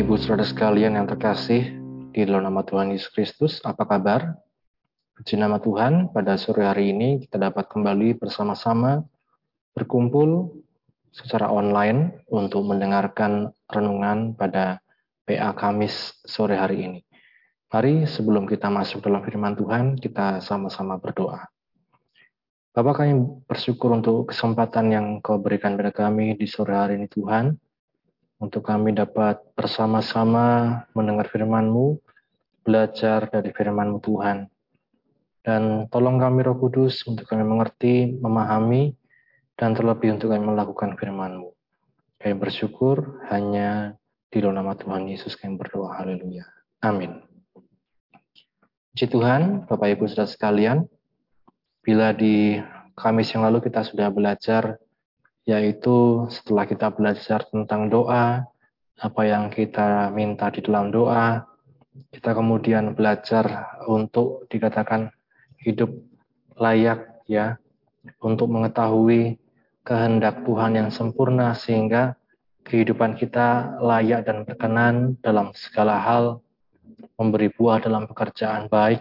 Ibu Saudara sekalian yang terkasih di dalam nama Tuhan Yesus Kristus, apa kabar? Puji nama Tuhan, pada sore hari ini kita dapat kembali bersama-sama berkumpul secara online untuk mendengarkan renungan pada PA Kamis sore hari ini. Mari sebelum kita masuk dalam firman Tuhan, kita sama-sama berdoa. Bapak kami bersyukur untuk kesempatan yang kau berikan pada kami di sore hari ini Tuhan untuk kami dapat bersama-sama mendengar firman-Mu, belajar dari firman-Mu Tuhan. Dan tolong kami Roh Kudus untuk kami mengerti, memahami, dan terlebih untuk kami melakukan firman-Mu. Kami bersyukur hanya di dalam nama Tuhan Yesus kami berdoa. Haleluya. Amin. Puji Tuhan, Bapak Ibu Saudara sekalian, bila di Kamis yang lalu kita sudah belajar yaitu setelah kita belajar tentang doa, apa yang kita minta di dalam doa, kita kemudian belajar untuk dikatakan hidup layak ya, untuk mengetahui kehendak Tuhan yang sempurna sehingga kehidupan kita layak dan berkenan dalam segala hal, memberi buah dalam pekerjaan baik,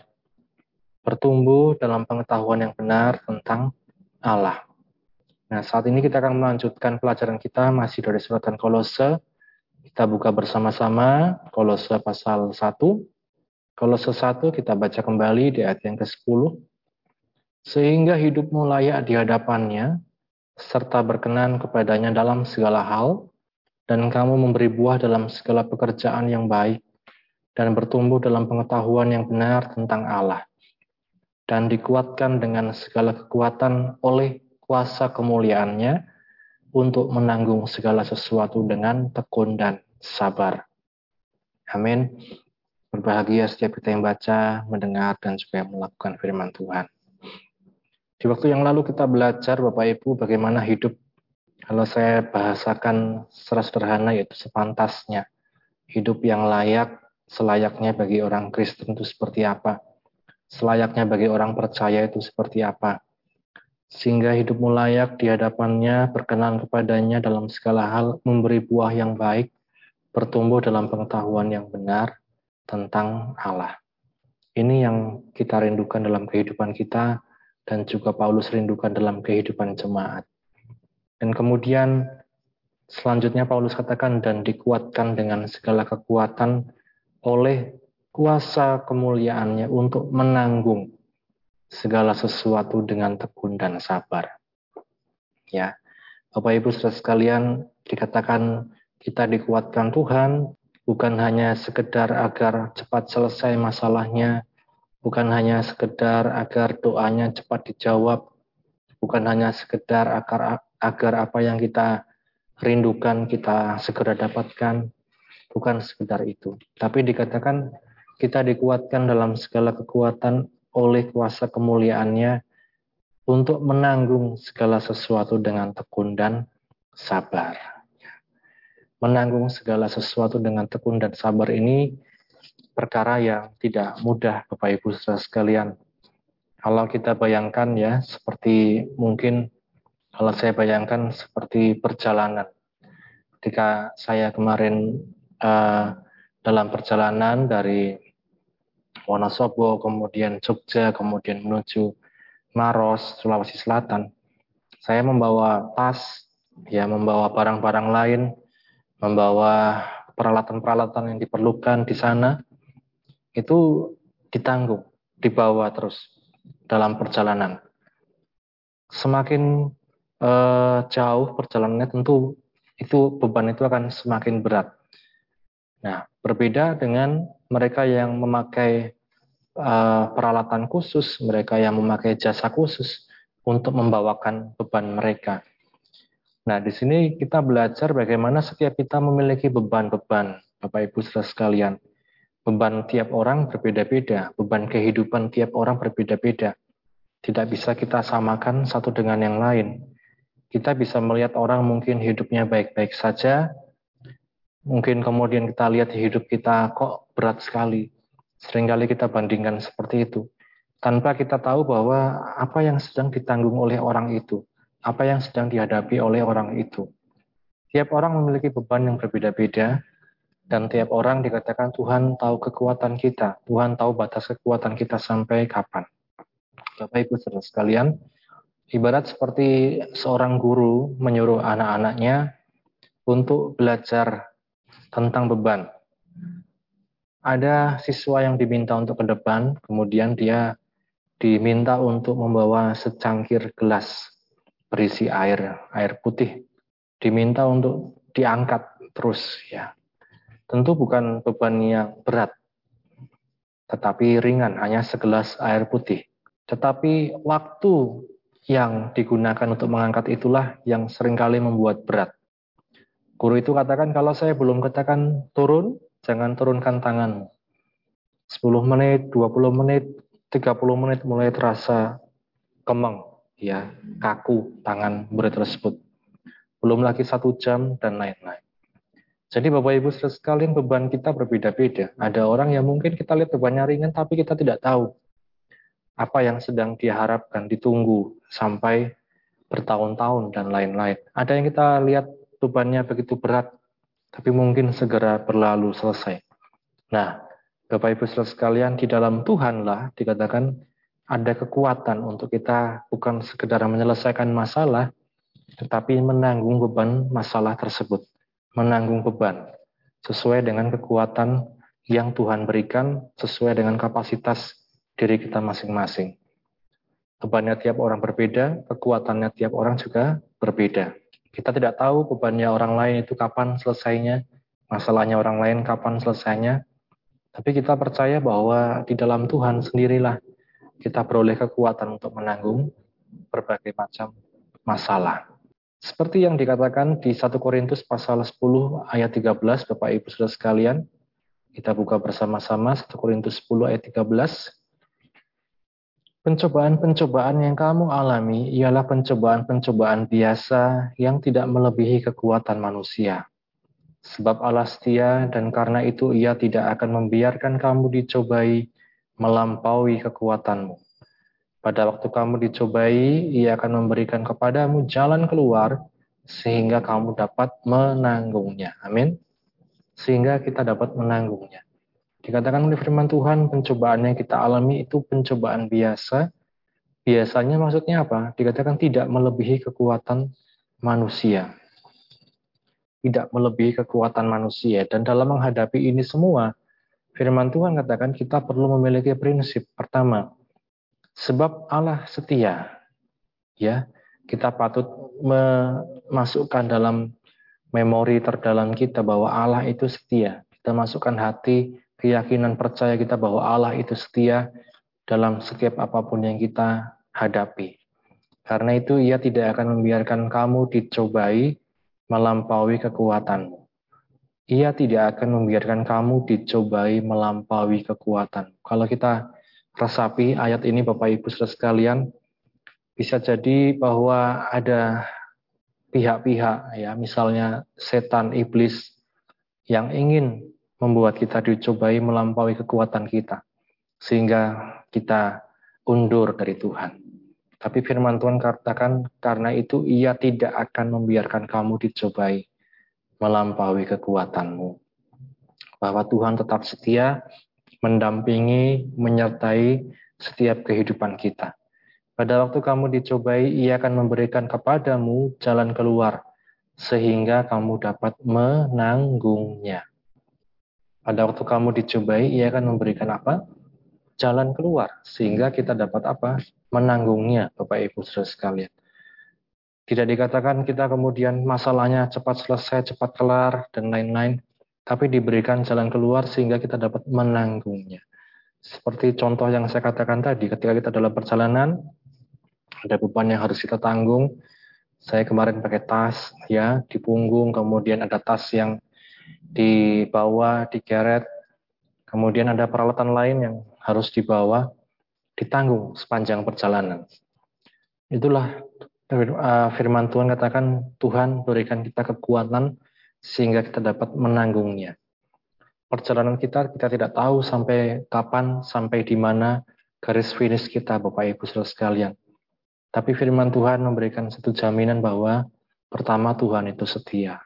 bertumbuh dalam pengetahuan yang benar tentang Allah. Nah, saat ini kita akan melanjutkan pelajaran kita masih dari suratan Kolose. Kita buka bersama-sama Kolose pasal 1. Kolose 1 kita baca kembali di ayat yang ke-10. Sehingga hidupmu layak di hadapannya, serta berkenan kepadanya dalam segala hal, dan kamu memberi buah dalam segala pekerjaan yang baik, dan bertumbuh dalam pengetahuan yang benar tentang Allah, dan dikuatkan dengan segala kekuatan oleh kuasa kemuliaannya untuk menanggung segala sesuatu dengan tekun dan sabar. Amin. Berbahagia setiap kita yang baca, mendengar, dan juga melakukan firman Tuhan. Di waktu yang lalu kita belajar Bapak Ibu bagaimana hidup kalau saya bahasakan secara sederhana yaitu sepantasnya. Hidup yang layak, selayaknya bagi orang Kristen itu seperti apa. Selayaknya bagi orang percaya itu seperti apa sehingga hidupmu layak di hadapannya, berkenan kepadanya dalam segala hal, memberi buah yang baik, bertumbuh dalam pengetahuan yang benar tentang Allah. Ini yang kita rindukan dalam kehidupan kita, dan juga Paulus rindukan dalam kehidupan jemaat. Dan kemudian selanjutnya Paulus katakan, dan dikuatkan dengan segala kekuatan oleh kuasa kemuliaannya untuk menanggung segala sesuatu dengan tekun dan sabar. Ya, Bapak Ibu saudara sekalian, dikatakan kita dikuatkan Tuhan bukan hanya sekedar agar cepat selesai masalahnya, bukan hanya sekedar agar doanya cepat dijawab, bukan hanya sekedar agar agar apa yang kita rindukan kita segera dapatkan, bukan sekedar itu. Tapi dikatakan kita dikuatkan dalam segala kekuatan oleh kuasa kemuliaannya untuk menanggung segala sesuatu dengan tekun dan sabar. Menanggung segala sesuatu dengan tekun dan sabar ini perkara yang tidak mudah Bapak Ibu saudara sekalian. Kalau kita bayangkan ya seperti mungkin kalau saya bayangkan seperti perjalanan. Ketika saya kemarin uh, dalam perjalanan dari Wonosobo, kemudian Jogja, kemudian menuju Maros, Sulawesi Selatan. Saya membawa tas, ya membawa barang-barang lain, membawa peralatan-peralatan yang diperlukan di sana, itu ditanggung, dibawa terus dalam perjalanan. Semakin eh, jauh perjalanannya tentu itu beban itu akan semakin berat. Nah, berbeda dengan mereka yang memakai uh, peralatan khusus, mereka yang memakai jasa khusus untuk membawakan beban mereka. Nah, di sini kita belajar bagaimana setiap kita memiliki beban-beban, Bapak Ibu saudara sekalian. Beban tiap orang berbeda-beda, beban kehidupan tiap orang berbeda-beda. Tidak bisa kita samakan satu dengan yang lain. Kita bisa melihat orang mungkin hidupnya baik-baik saja, mungkin kemudian kita lihat hidup kita kok berat sekali. Seringkali kita bandingkan seperti itu. Tanpa kita tahu bahwa apa yang sedang ditanggung oleh orang itu, apa yang sedang dihadapi oleh orang itu. Tiap orang memiliki beban yang berbeda-beda, Dan tiap orang dikatakan Tuhan tahu kekuatan kita, Tuhan tahu batas kekuatan kita sampai kapan. Bapak Ibu saudara sekalian, ibarat seperti seorang guru menyuruh anak-anaknya untuk belajar tentang beban. Ada siswa yang diminta untuk ke depan, kemudian dia diminta untuk membawa secangkir gelas berisi air, air putih. Diminta untuk diangkat terus ya. Tentu bukan beban yang berat, tetapi ringan, hanya segelas air putih. Tetapi waktu yang digunakan untuk mengangkat itulah yang sering kali membuat berat. Guru itu katakan, kalau saya belum katakan turun, jangan turunkan tangan. 10 menit, 20 menit, 30 menit mulai terasa kemeng, ya, kaku tangan murid tersebut. Belum lagi satu jam dan lain-lain. Jadi Bapak Ibu sekalian beban kita berbeda-beda. Ada orang yang mungkin kita lihat bebannya ringan tapi kita tidak tahu apa yang sedang diharapkan, ditunggu sampai bertahun-tahun dan lain-lain. Ada yang kita lihat bebannya begitu berat tapi mungkin segera berlalu selesai. Nah, Bapak Ibu sekalian di dalam Tuhanlah dikatakan ada kekuatan untuk kita bukan sekedar menyelesaikan masalah tetapi menanggung beban masalah tersebut menanggung beban sesuai dengan kekuatan yang Tuhan berikan, sesuai dengan kapasitas diri kita masing-masing. Bebannya tiap orang berbeda, kekuatannya tiap orang juga berbeda. Kita tidak tahu bebannya orang lain itu kapan selesainya, masalahnya orang lain kapan selesainya, tapi kita percaya bahwa di dalam Tuhan sendirilah kita beroleh kekuatan untuk menanggung berbagai macam masalah. Seperti yang dikatakan di 1 Korintus pasal 10 ayat 13, Bapak Ibu Saudara sekalian, kita buka bersama-sama 1 Korintus 10 ayat 13. Pencobaan-pencobaan yang kamu alami ialah pencobaan-pencobaan biasa yang tidak melebihi kekuatan manusia. Sebab Allah setia dan karena itu ia tidak akan membiarkan kamu dicobai melampaui kekuatanmu pada waktu kamu dicobai, ia akan memberikan kepadamu jalan keluar sehingga kamu dapat menanggungnya. Amin. Sehingga kita dapat menanggungnya. Dikatakan oleh firman Tuhan, pencobaan yang kita alami itu pencobaan biasa. Biasanya maksudnya apa? Dikatakan tidak melebihi kekuatan manusia. Tidak melebihi kekuatan manusia. Dan dalam menghadapi ini semua, firman Tuhan katakan kita perlu memiliki prinsip. Pertama, Sebab Allah setia. Ya, kita patut memasukkan dalam memori terdalam kita bahwa Allah itu setia. Kita masukkan hati keyakinan percaya kita bahwa Allah itu setia dalam setiap apa pun yang kita hadapi. Karena itu ia tidak akan membiarkan kamu dicobai melampaui kekuatanmu. Ia tidak akan membiarkan kamu dicobai melampaui kekuatan. Kalau kita resapi ayat ini Bapak Ibu Saudara sekalian, bisa jadi bahwa ada pihak-pihak ya, misalnya setan iblis yang ingin membuat kita dicobai melampaui kekuatan kita sehingga kita undur dari Tuhan. Tapi firman Tuhan katakan karena itu ia tidak akan membiarkan kamu dicobai melampaui kekuatanmu. Bahwa Tuhan tetap setia mendampingi, menyertai setiap kehidupan kita. Pada waktu kamu dicobai, ia akan memberikan kepadamu jalan keluar, sehingga kamu dapat menanggungnya. Pada waktu kamu dicobai, ia akan memberikan apa? Jalan keluar, sehingga kita dapat apa? Menanggungnya, Bapak Ibu Saudara sekalian. Tidak dikatakan kita kemudian masalahnya cepat selesai, cepat kelar, dan lain-lain tapi diberikan jalan keluar sehingga kita dapat menanggungnya. Seperti contoh yang saya katakan tadi, ketika kita dalam perjalanan, ada beban yang harus kita tanggung. Saya kemarin pakai tas, ya, di punggung, kemudian ada tas yang dibawa, digeret, kemudian ada peralatan lain yang harus dibawa, ditanggung sepanjang perjalanan. Itulah uh, firman Tuhan katakan, Tuhan berikan kita kekuatan sehingga kita dapat menanggungnya. Perjalanan kita kita tidak tahu sampai kapan, sampai di mana garis finish kita, Bapak Ibu Saudara sekalian. Tapi firman Tuhan memberikan satu jaminan bahwa pertama Tuhan itu setia.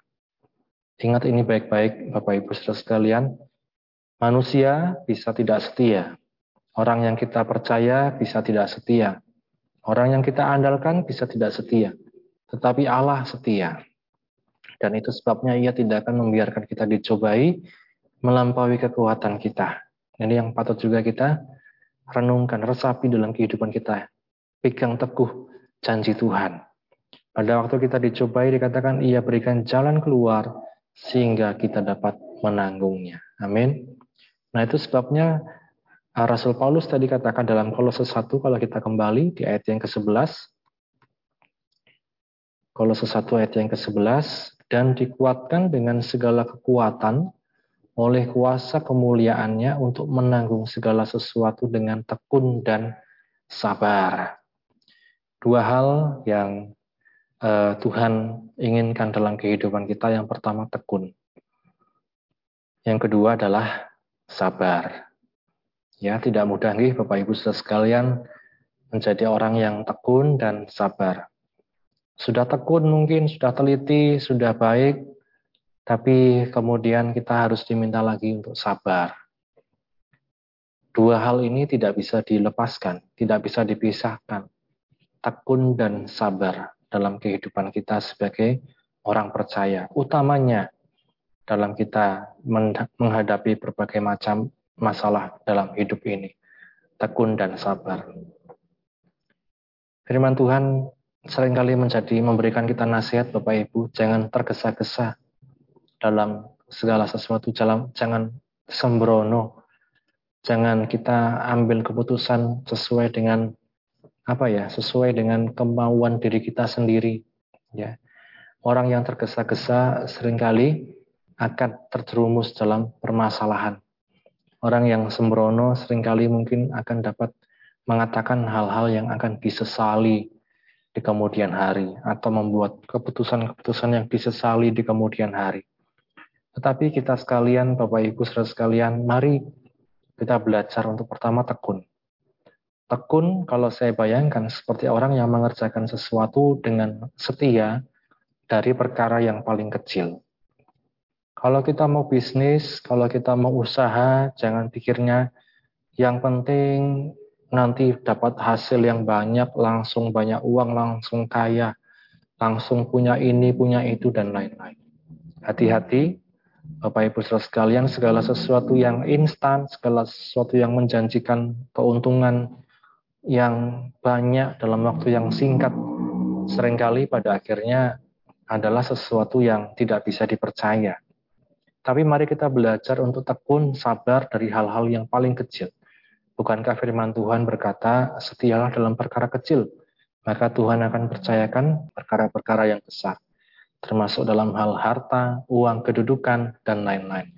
Ingat ini baik-baik Bapak Ibu Saudara sekalian. Manusia bisa tidak setia. Orang yang kita percaya bisa tidak setia. Orang yang kita andalkan bisa tidak setia. Tetapi Allah setia. Dan itu sebabnya ia tidak akan membiarkan kita dicobai melampaui kekuatan kita. Ini yang patut juga kita renungkan, resapi dalam kehidupan kita. Pegang teguh janji Tuhan. Pada waktu kita dicobai dikatakan ia berikan jalan keluar sehingga kita dapat menanggungnya. Amin. Nah itu sebabnya uh, Rasul Paulus tadi katakan dalam Kolose 1 kalau kita kembali di ayat yang ke-11. Kolose 1 ayat yang ke-11 dan dikuatkan dengan segala kekuatan oleh kuasa kemuliaannya untuk menanggung segala sesuatu dengan tekun dan sabar. Dua hal yang uh, Tuhan inginkan dalam kehidupan kita. Yang pertama tekun. Yang kedua adalah sabar. Ya, tidak mudah nih Bapak Ibu Saudara sekalian menjadi orang yang tekun dan sabar. Sudah tekun mungkin, sudah teliti, sudah baik, tapi kemudian kita harus diminta lagi untuk sabar. Dua hal ini tidak bisa dilepaskan, tidak bisa dipisahkan. Tekun dan sabar dalam kehidupan kita sebagai orang percaya. Utamanya dalam kita menghadapi berbagai macam masalah dalam hidup ini. Tekun dan sabar. Firman Tuhan sering kali menjadi memberikan kita nasihat Bapak Ibu, jangan tergesa-gesa dalam segala sesuatu, jangan sembrono, jangan kita ambil keputusan sesuai dengan apa ya, sesuai dengan kemauan diri kita sendiri. Ya, orang yang tergesa-gesa sering kali akan terjerumus dalam permasalahan. Orang yang sembrono sering kali mungkin akan dapat mengatakan hal-hal yang akan disesali di kemudian hari atau membuat keputusan-keputusan yang disesali di kemudian hari. Tetapi kita sekalian, Bapak Ibu sekalian, mari kita belajar untuk pertama tekun. Tekun kalau saya bayangkan seperti orang yang mengerjakan sesuatu dengan setia dari perkara yang paling kecil. Kalau kita mau bisnis, kalau kita mau usaha, jangan pikirnya yang penting nanti dapat hasil yang banyak, langsung banyak uang, langsung kaya, langsung punya ini, punya itu, dan lain-lain. Hati-hati, Bapak Ibu saudara sekalian, segala sesuatu yang instan, segala sesuatu yang menjanjikan keuntungan yang banyak dalam waktu yang singkat, sering kali pada akhirnya adalah sesuatu yang tidak bisa dipercaya. Tapi mari kita belajar untuk tekun sabar dari hal-hal yang paling kecil. Bukankah firman Tuhan berkata, setialah dalam perkara kecil, maka Tuhan akan percayakan perkara-perkara yang besar, termasuk dalam hal harta, uang, kedudukan, dan lain-lain.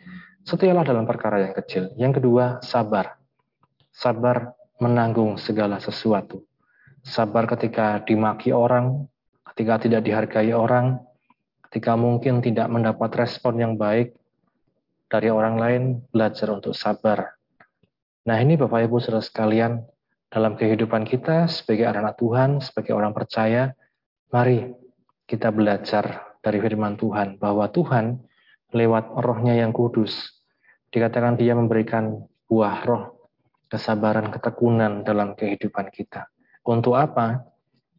Setialah dalam perkara yang kecil. Yang kedua, sabar. Sabar menanggung segala sesuatu. Sabar ketika dimaki orang, ketika tidak dihargai orang, ketika mungkin tidak mendapat respon yang baik, dari orang lain, belajar untuk sabar. Nah ini Bapak Ibu Saudara sekalian, dalam kehidupan kita sebagai anak Tuhan, sebagai orang percaya, mari kita belajar dari firman Tuhan bahwa Tuhan lewat rohnya yang kudus, dikatakan dia memberikan buah roh, kesabaran, ketekunan dalam kehidupan kita. Untuk apa?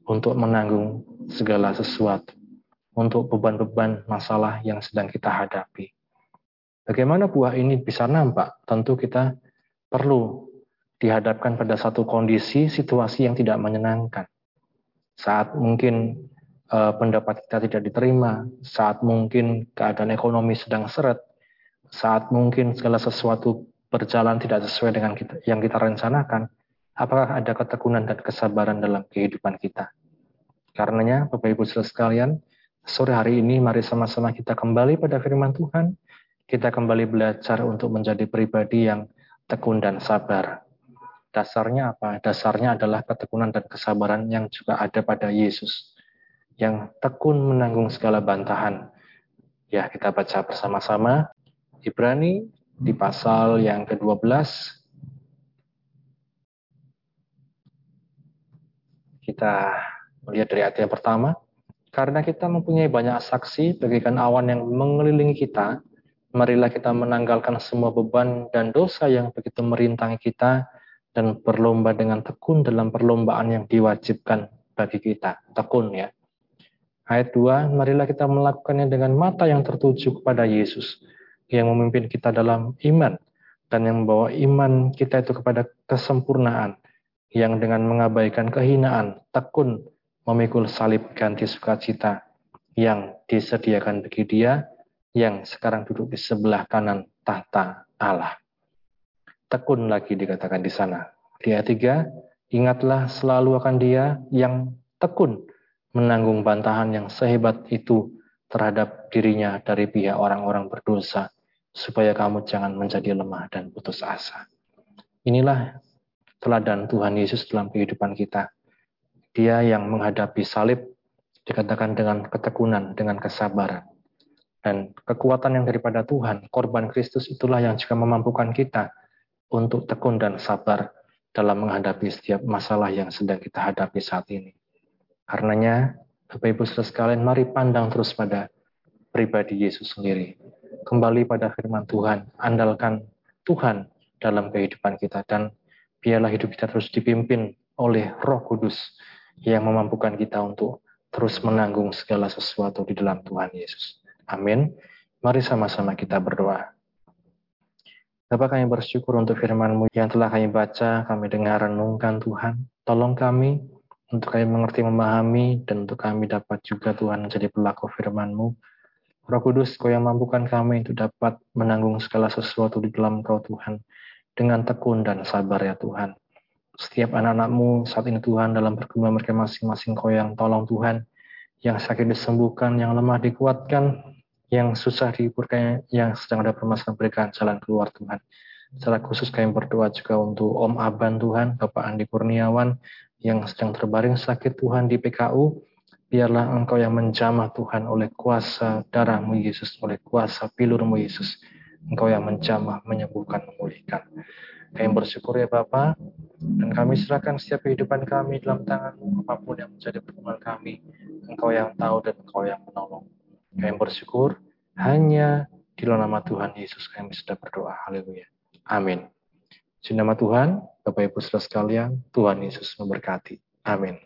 Untuk menanggung segala sesuatu. Untuk beban-beban masalah yang sedang kita hadapi. Bagaimana buah ini bisa nampak? Tentu kita perlu dihadapkan pada satu kondisi, situasi yang tidak menyenangkan. Saat mungkin uh, pendapat kita tidak diterima, saat mungkin keadaan ekonomi sedang seret, saat mungkin segala sesuatu berjalan tidak sesuai dengan kita, yang kita rencanakan, apakah ada ketekunan dan kesabaran dalam kehidupan kita? Karenanya, Bapak Ibu Saudara sekalian, sore hari ini mari sama-sama kita kembali pada firman Tuhan, kita kembali belajar untuk menjadi pribadi yang tekun dan sabar. Dasarnya apa? Dasarnya adalah ketekunan dan kesabaran yang juga ada pada Yesus. Yang tekun menanggung segala bantahan. Ya, kita baca bersama-sama. Ibrani di pasal yang ke-12. Kita melihat dari ayat yang pertama. Karena kita mempunyai banyak saksi bagikan awan yang mengelilingi kita, marilah kita menanggalkan semua beban dan dosa yang begitu merintangi kita dan berlomba dengan tekun dalam perlombaan yang diwajibkan bagi kita. Tekun ya. Ayat 2, marilah kita melakukannya dengan mata yang tertuju kepada Yesus yang memimpin kita dalam iman dan yang membawa iman kita itu kepada kesempurnaan yang dengan mengabaikan kehinaan tekun memikul salib ganti sukacita yang disediakan bagi dia yang sekarang duduk di sebelah kanan tahta Allah. Tekun lagi dikatakan di sana. Di ayat 3, ingatlah selalu akan dia yang tekun menanggung bantahan yang sehebat itu terhadap dirinya dari pihak orang-orang berdosa, supaya kamu jangan menjadi lemah dan putus asa. Inilah teladan Tuhan Yesus dalam kehidupan kita. Dia yang menghadapi salib dikatakan dengan ketekunan, dengan kesabaran. Dan kekuatan yang daripada Tuhan, korban Kristus itulah yang juga memampukan kita untuk tekun dan sabar dalam menghadapi setiap masalah yang sedang kita hadapi saat ini. Karenanya, Bapak Ibu sekalian, mari pandang terus pada pribadi Yesus sendiri. Kembali pada firman Tuhan, andalkan Tuhan dalam kehidupan kita dan biarlah hidup kita terus dipimpin oleh Roh Kudus yang memampukan kita untuk terus menanggung segala sesuatu di dalam Tuhan Yesus. Amin. Mari sama-sama kita berdoa. Bapak kami bersyukur untuk firman-Mu yang telah kami baca, kami dengar renungkan Tuhan. Tolong kami untuk kami mengerti memahami dan untuk kami dapat juga Tuhan menjadi pelaku firman-Mu. Roh Kudus, Kau yang mampukan kami untuk dapat menanggung segala sesuatu di dalam Kau Tuhan dengan tekun dan sabar ya Tuhan. Setiap anak-anakmu saat ini Tuhan dalam perkembangan mereka masing-masing Kau yang tolong Tuhan, yang sakit disembuhkan, yang lemah dikuatkan, yang susah dihiburkan, yang sedang ada permasalahan berikan jalan keluar Tuhan. Secara khusus kami berdoa juga untuk Om Aban Tuhan, Bapak Andi Kurniawan, yang sedang terbaring sakit Tuhan di PKU, biarlah Engkau yang menjamah Tuhan oleh kuasa darahmu Yesus, oleh kuasa pilurmu Yesus. Engkau yang menjamah, menyembuhkan, memulihkan. Kami bersyukur ya Bapa, dan kami serahkan setiap kehidupan kami dalam tanganmu, apa pun yang menjadi perkembangan kami. Engkau yang tahu dan Engkau yang menolong. Kami bersyukur hanya di dalam nama Tuhan Yesus kami sudah berdoa. Haleluya. Amin. Di nama Tuhan, Bapak Ibu saudara sekalian, Tuhan Yesus memberkati. Amin.